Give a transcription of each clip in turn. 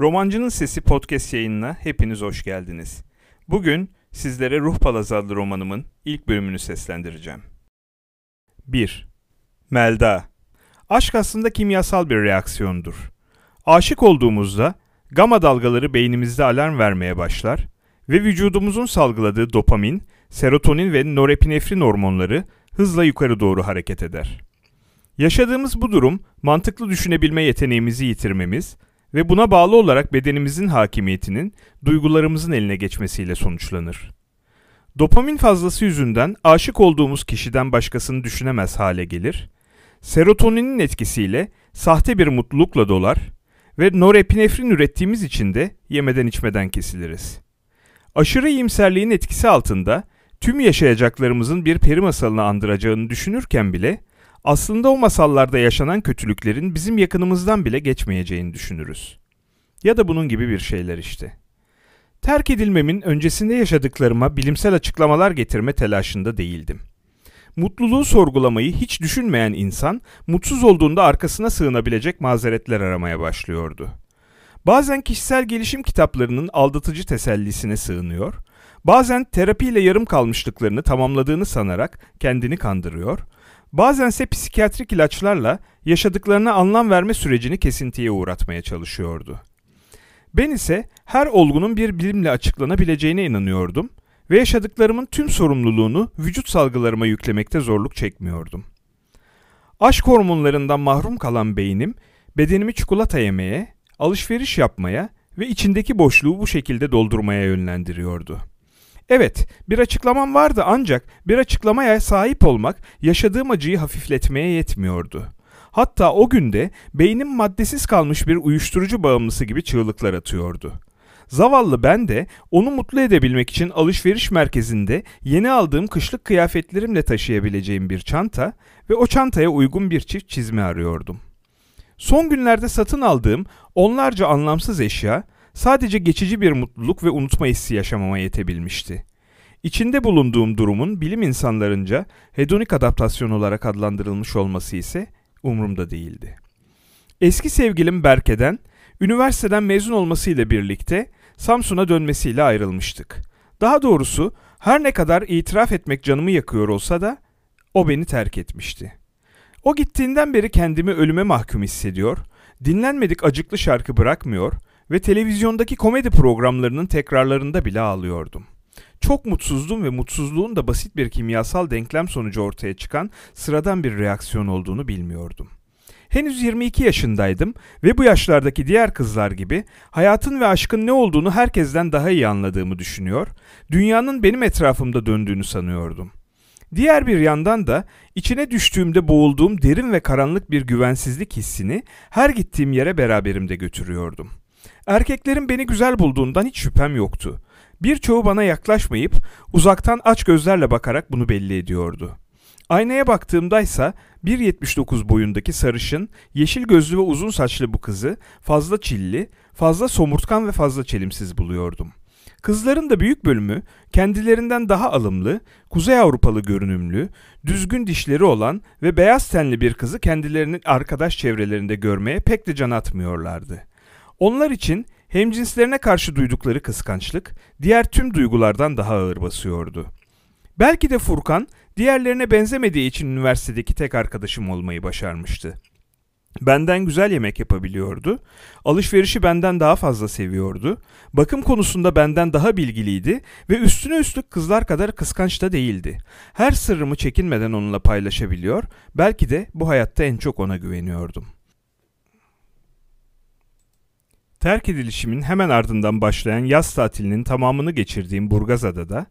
Romancının Sesi podcast yayınına hepiniz hoş geldiniz. Bugün sizlere Ruh Palazı adlı romanımın ilk bölümünü seslendireceğim. 1. Melda Aşk aslında kimyasal bir reaksiyondur. Aşık olduğumuzda gama dalgaları beynimizde alarm vermeye başlar ve vücudumuzun salgıladığı dopamin, serotonin ve norepinefrin hormonları hızla yukarı doğru hareket eder. Yaşadığımız bu durum mantıklı düşünebilme yeteneğimizi yitirmemiz ve buna bağlı olarak bedenimizin hakimiyetinin duygularımızın eline geçmesiyle sonuçlanır. Dopamin fazlası yüzünden aşık olduğumuz kişiden başkasını düşünemez hale gelir, serotoninin etkisiyle sahte bir mutlulukla dolar ve norepinefrin ürettiğimiz için de yemeden içmeden kesiliriz. Aşırı iyimserliğin etkisi altında tüm yaşayacaklarımızın bir peri masalını andıracağını düşünürken bile aslında o masallarda yaşanan kötülüklerin bizim yakınımızdan bile geçmeyeceğini düşünürüz. Ya da bunun gibi bir şeyler işte. Terk edilmemin öncesinde yaşadıklarıma bilimsel açıklamalar getirme telaşında değildim. Mutluluğu sorgulamayı hiç düşünmeyen insan, mutsuz olduğunda arkasına sığınabilecek mazeretler aramaya başlıyordu. Bazen kişisel gelişim kitaplarının aldatıcı tesellisine sığınıyor, bazen terapiyle yarım kalmışlıklarını tamamladığını sanarak kendini kandırıyor, Bazense psikiyatrik ilaçlarla yaşadıklarına anlam verme sürecini kesintiye uğratmaya çalışıyordu. Ben ise her olgunun bir bilimle açıklanabileceğine inanıyordum ve yaşadıklarımın tüm sorumluluğunu vücut salgılarıma yüklemekte zorluk çekmiyordum. Aşk hormonlarından mahrum kalan beynim, bedenimi çikolata yemeye, alışveriş yapmaya ve içindeki boşluğu bu şekilde doldurmaya yönlendiriyordu.'' Evet, bir açıklamam vardı ancak bir açıklamaya sahip olmak yaşadığım acıyı hafifletmeye yetmiyordu. Hatta o günde beynim maddesiz kalmış bir uyuşturucu bağımlısı gibi çığlıklar atıyordu. Zavallı ben de onu mutlu edebilmek için alışveriş merkezinde yeni aldığım kışlık kıyafetlerimle taşıyabileceğim bir çanta ve o çantaya uygun bir çift çizme arıyordum. Son günlerde satın aldığım onlarca anlamsız eşya sadece geçici bir mutluluk ve unutma hissi yaşamama yetebilmişti. İçinde bulunduğum durumun bilim insanlarınca hedonik adaptasyon olarak adlandırılmış olması ise umurumda değildi. Eski sevgilim Berke'den, üniversiteden mezun olmasıyla birlikte Samsun'a dönmesiyle ayrılmıştık. Daha doğrusu her ne kadar itiraf etmek canımı yakıyor olsa da o beni terk etmişti. O gittiğinden beri kendimi ölüme mahkum hissediyor, dinlenmedik acıklı şarkı bırakmıyor ve televizyondaki komedi programlarının tekrarlarında bile ağlıyordum. Çok mutsuzdum ve mutsuzluğun da basit bir kimyasal denklem sonucu ortaya çıkan sıradan bir reaksiyon olduğunu bilmiyordum. Henüz 22 yaşındaydım ve bu yaşlardaki diğer kızlar gibi hayatın ve aşkın ne olduğunu herkesten daha iyi anladığımı düşünüyor, dünyanın benim etrafımda döndüğünü sanıyordum. Diğer bir yandan da içine düştüğümde boğulduğum derin ve karanlık bir güvensizlik hissini her gittiğim yere beraberimde götürüyordum. Erkeklerin beni güzel bulduğundan hiç şüphem yoktu. Birçoğu bana yaklaşmayıp uzaktan aç gözlerle bakarak bunu belli ediyordu. Aynaya baktığımdaysa 1.79 boyundaki sarışın, yeşil gözlü ve uzun saçlı bu kızı fazla çilli, fazla somurtkan ve fazla çelimsiz buluyordum. Kızların da büyük bölümü kendilerinden daha alımlı, Kuzey Avrupalı görünümlü, düzgün dişleri olan ve beyaz tenli bir kızı kendilerinin arkadaş çevrelerinde görmeye pek de can atmıyorlardı. Onlar için hemcinslerine karşı duydukları kıskançlık diğer tüm duygulardan daha ağır basıyordu. Belki de Furkan diğerlerine benzemediği için üniversitedeki tek arkadaşım olmayı başarmıştı. Benden güzel yemek yapabiliyordu, alışverişi benden daha fazla seviyordu, bakım konusunda benden daha bilgiliydi ve üstüne üstlük kızlar kadar kıskanç da değildi. Her sırrımı çekinmeden onunla paylaşabiliyor, belki de bu hayatta en çok ona güveniyordum. Terk edilişimin hemen ardından başlayan yaz tatilinin tamamını geçirdiğim Burgazada'da,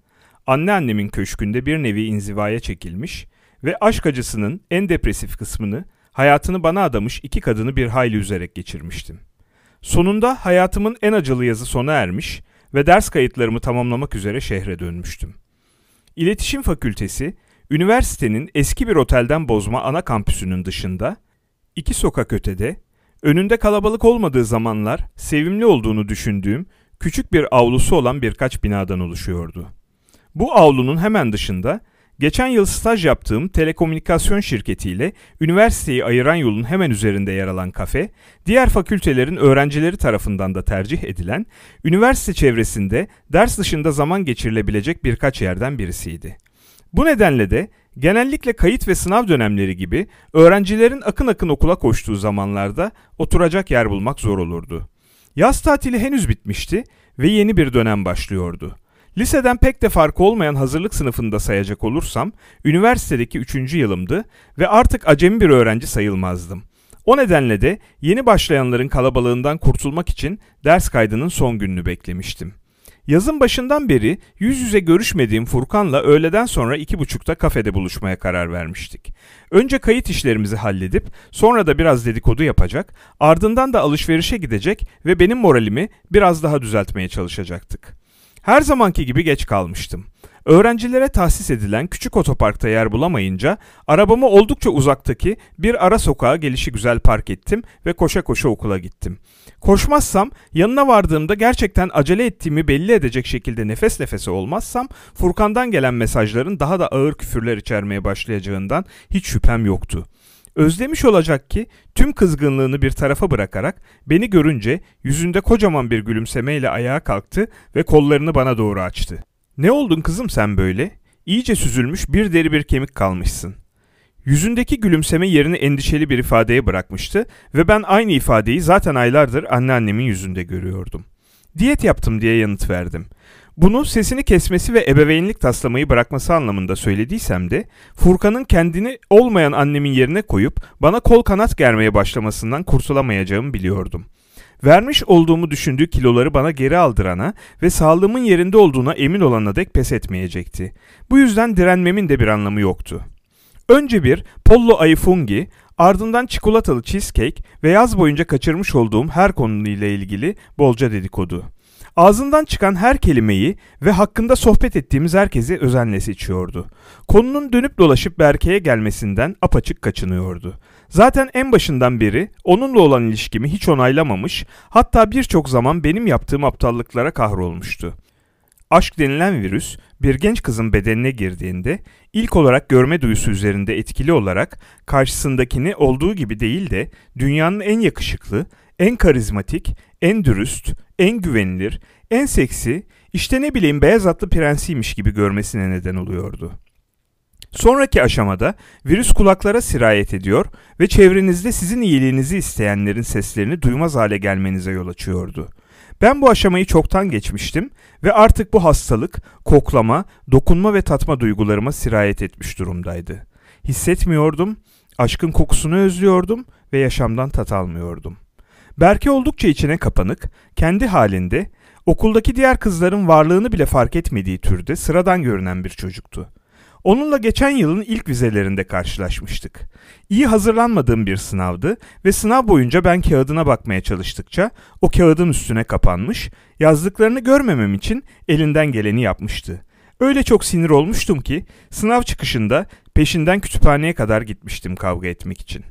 anneannemin köşkünde bir nevi inzivaya çekilmiş ve aşk acısının en depresif kısmını hayatını bana adamış iki kadını bir hayli üzerek geçirmiştim. Sonunda hayatımın en acılı yazı sona ermiş ve ders kayıtlarımı tamamlamak üzere şehre dönmüştüm. İletişim Fakültesi, üniversitenin eski bir otelden bozma ana kampüsünün dışında, iki sokak ötede Önünde kalabalık olmadığı zamanlar sevimli olduğunu düşündüğüm küçük bir avlusu olan birkaç binadan oluşuyordu. Bu avlunun hemen dışında Geçen yıl staj yaptığım telekomünikasyon şirketiyle üniversiteyi ayıran yolun hemen üzerinde yer alan kafe, diğer fakültelerin öğrencileri tarafından da tercih edilen, üniversite çevresinde ders dışında zaman geçirilebilecek birkaç yerden birisiydi. Bu nedenle de genellikle kayıt ve sınav dönemleri gibi öğrencilerin akın akın okula koştuğu zamanlarda oturacak yer bulmak zor olurdu. Yaz tatili henüz bitmişti ve yeni bir dönem başlıyordu. Liseden pek de farkı olmayan hazırlık sınıfında sayacak olursam, üniversitedeki 3. yılımdı ve artık acemi bir öğrenci sayılmazdım. O nedenle de yeni başlayanların kalabalığından kurtulmak için ders kaydının son gününü beklemiştim. Yazın başından beri yüz yüze görüşmediğim Furkan'la öğleden sonra iki buçukta kafede buluşmaya karar vermiştik. Önce kayıt işlerimizi halledip sonra da biraz dedikodu yapacak, ardından da alışverişe gidecek ve benim moralimi biraz daha düzeltmeye çalışacaktık. Her zamanki gibi geç kalmıştım. Öğrencilere tahsis edilen küçük otoparkta yer bulamayınca arabamı oldukça uzaktaki bir ara sokağa gelişi güzel park ettim ve koşa koşa okula gittim. Koşmazsam yanına vardığımda gerçekten acele ettiğimi belli edecek şekilde nefes nefese olmazsam Furkan'dan gelen mesajların daha da ağır küfürler içermeye başlayacağından hiç şüphem yoktu. Özlemiş olacak ki tüm kızgınlığını bir tarafa bırakarak beni görünce yüzünde kocaman bir gülümsemeyle ayağa kalktı ve kollarını bana doğru açtı. Ne oldun kızım sen böyle? İyice süzülmüş bir deri bir kemik kalmışsın. Yüzündeki gülümseme yerini endişeli bir ifadeye bırakmıştı ve ben aynı ifadeyi zaten aylardır anneannemin yüzünde görüyordum. Diyet yaptım diye yanıt verdim. Bunu sesini kesmesi ve ebeveynlik taslamayı bırakması anlamında söylediysem de Furkan'ın kendini olmayan annemin yerine koyup bana kol kanat germeye başlamasından kurtulamayacağımı biliyordum. Vermiş olduğumu düşündüğü kiloları bana geri aldırana ve sağlığımın yerinde olduğuna emin olana dek pes etmeyecekti. Bu yüzden direnmemin de bir anlamı yoktu. Önce bir pollo ayı fungi, ardından çikolatalı cheesecake ve yaz boyunca kaçırmış olduğum her konuyla ilgili bolca dedikodu. Ağzından çıkan her kelimeyi ve hakkında sohbet ettiğimiz herkesi özenle seçiyordu. Konunun dönüp dolaşıp Berke'ye gelmesinden apaçık kaçınıyordu. Zaten en başından beri onunla olan ilişkimi hiç onaylamamış, hatta birçok zaman benim yaptığım aptallıklara kahrolmuştu. Aşk denilen virüs bir genç kızın bedenine girdiğinde ilk olarak görme duyusu üzerinde etkili olarak karşısındakini olduğu gibi değil de dünyanın en yakışıklı, en karizmatik, en dürüst, en güvenilir, en seksi, işte ne bileyim beyaz atlı prensiymiş gibi görmesine neden oluyordu. Sonraki aşamada virüs kulaklara sirayet ediyor ve çevrenizde sizin iyiliğinizi isteyenlerin seslerini duymaz hale gelmenize yol açıyordu. Ben bu aşamayı çoktan geçmiştim ve artık bu hastalık koklama, dokunma ve tatma duygularıma sirayet etmiş durumdaydı. Hissetmiyordum, aşkın kokusunu özlüyordum ve yaşamdan tat almıyordum. Berke oldukça içine kapanık, kendi halinde, okuldaki diğer kızların varlığını bile fark etmediği türde sıradan görünen bir çocuktu. Onunla geçen yılın ilk vizelerinde karşılaşmıştık. İyi hazırlanmadığım bir sınavdı ve sınav boyunca ben kağıdına bakmaya çalıştıkça o kağıdın üstüne kapanmış, yazdıklarını görmemem için elinden geleni yapmıştı. Öyle çok sinir olmuştum ki sınav çıkışında peşinden kütüphaneye kadar gitmiştim kavga etmek için.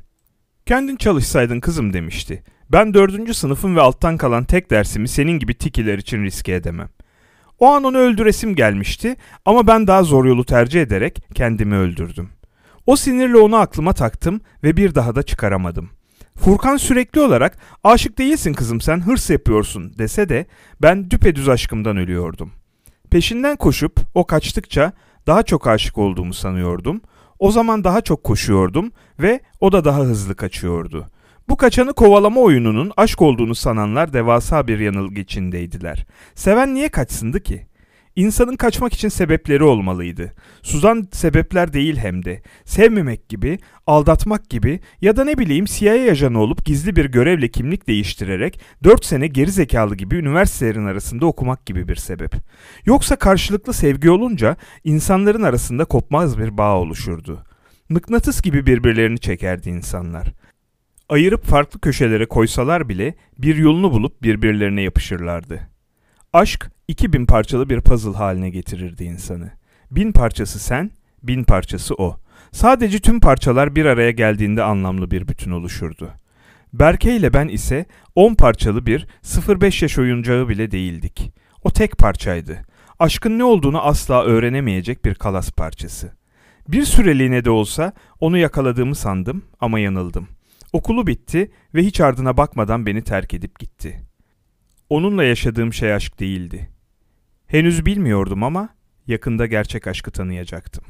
Kendin çalışsaydın kızım demişti. Ben dördüncü sınıfım ve alttan kalan tek dersimi senin gibi tikiler için riske edemem. O an onu öldüresim gelmişti ama ben daha zor yolu tercih ederek kendimi öldürdüm. O sinirle onu aklıma taktım ve bir daha da çıkaramadım. Furkan sürekli olarak aşık değilsin kızım sen hırs yapıyorsun dese de ben düpedüz aşkımdan ölüyordum. Peşinden koşup o kaçtıkça daha çok aşık olduğumu sanıyordum. O zaman daha çok koşuyordum ve o da daha hızlı kaçıyordu. Bu kaçanı kovalama oyununun aşk olduğunu sananlar devasa bir yanılgı içindeydiler. Seven niye kaçsındı ki? İnsanın kaçmak için sebepleri olmalıydı. Suzan sebepler değil hem de. Sevmemek gibi, aldatmak gibi ya da ne bileyim CIA ajanı olup gizli bir görevle kimlik değiştirerek 4 sene geri zekalı gibi üniversitelerin arasında okumak gibi bir sebep. Yoksa karşılıklı sevgi olunca insanların arasında kopmaz bir bağ oluşurdu. Mıknatıs gibi birbirlerini çekerdi insanlar. Ayırıp farklı köşelere koysalar bile bir yolunu bulup birbirlerine yapışırlardı. Aşk iki bin parçalı bir puzzle haline getirirdi insanı. Bin parçası sen, bin parçası o. Sadece tüm parçalar bir araya geldiğinde anlamlı bir bütün oluşurdu. Berke ile ben ise on parçalı bir 0-5 yaş oyuncağı bile değildik. O tek parçaydı. Aşkın ne olduğunu asla öğrenemeyecek bir kalas parçası. Bir süreliğine de olsa onu yakaladığımı sandım ama yanıldım. Okulu bitti ve hiç ardına bakmadan beni terk edip gitti. Onunla yaşadığım şey aşk değildi. Henüz bilmiyordum ama yakında gerçek aşkı tanıyacaktım.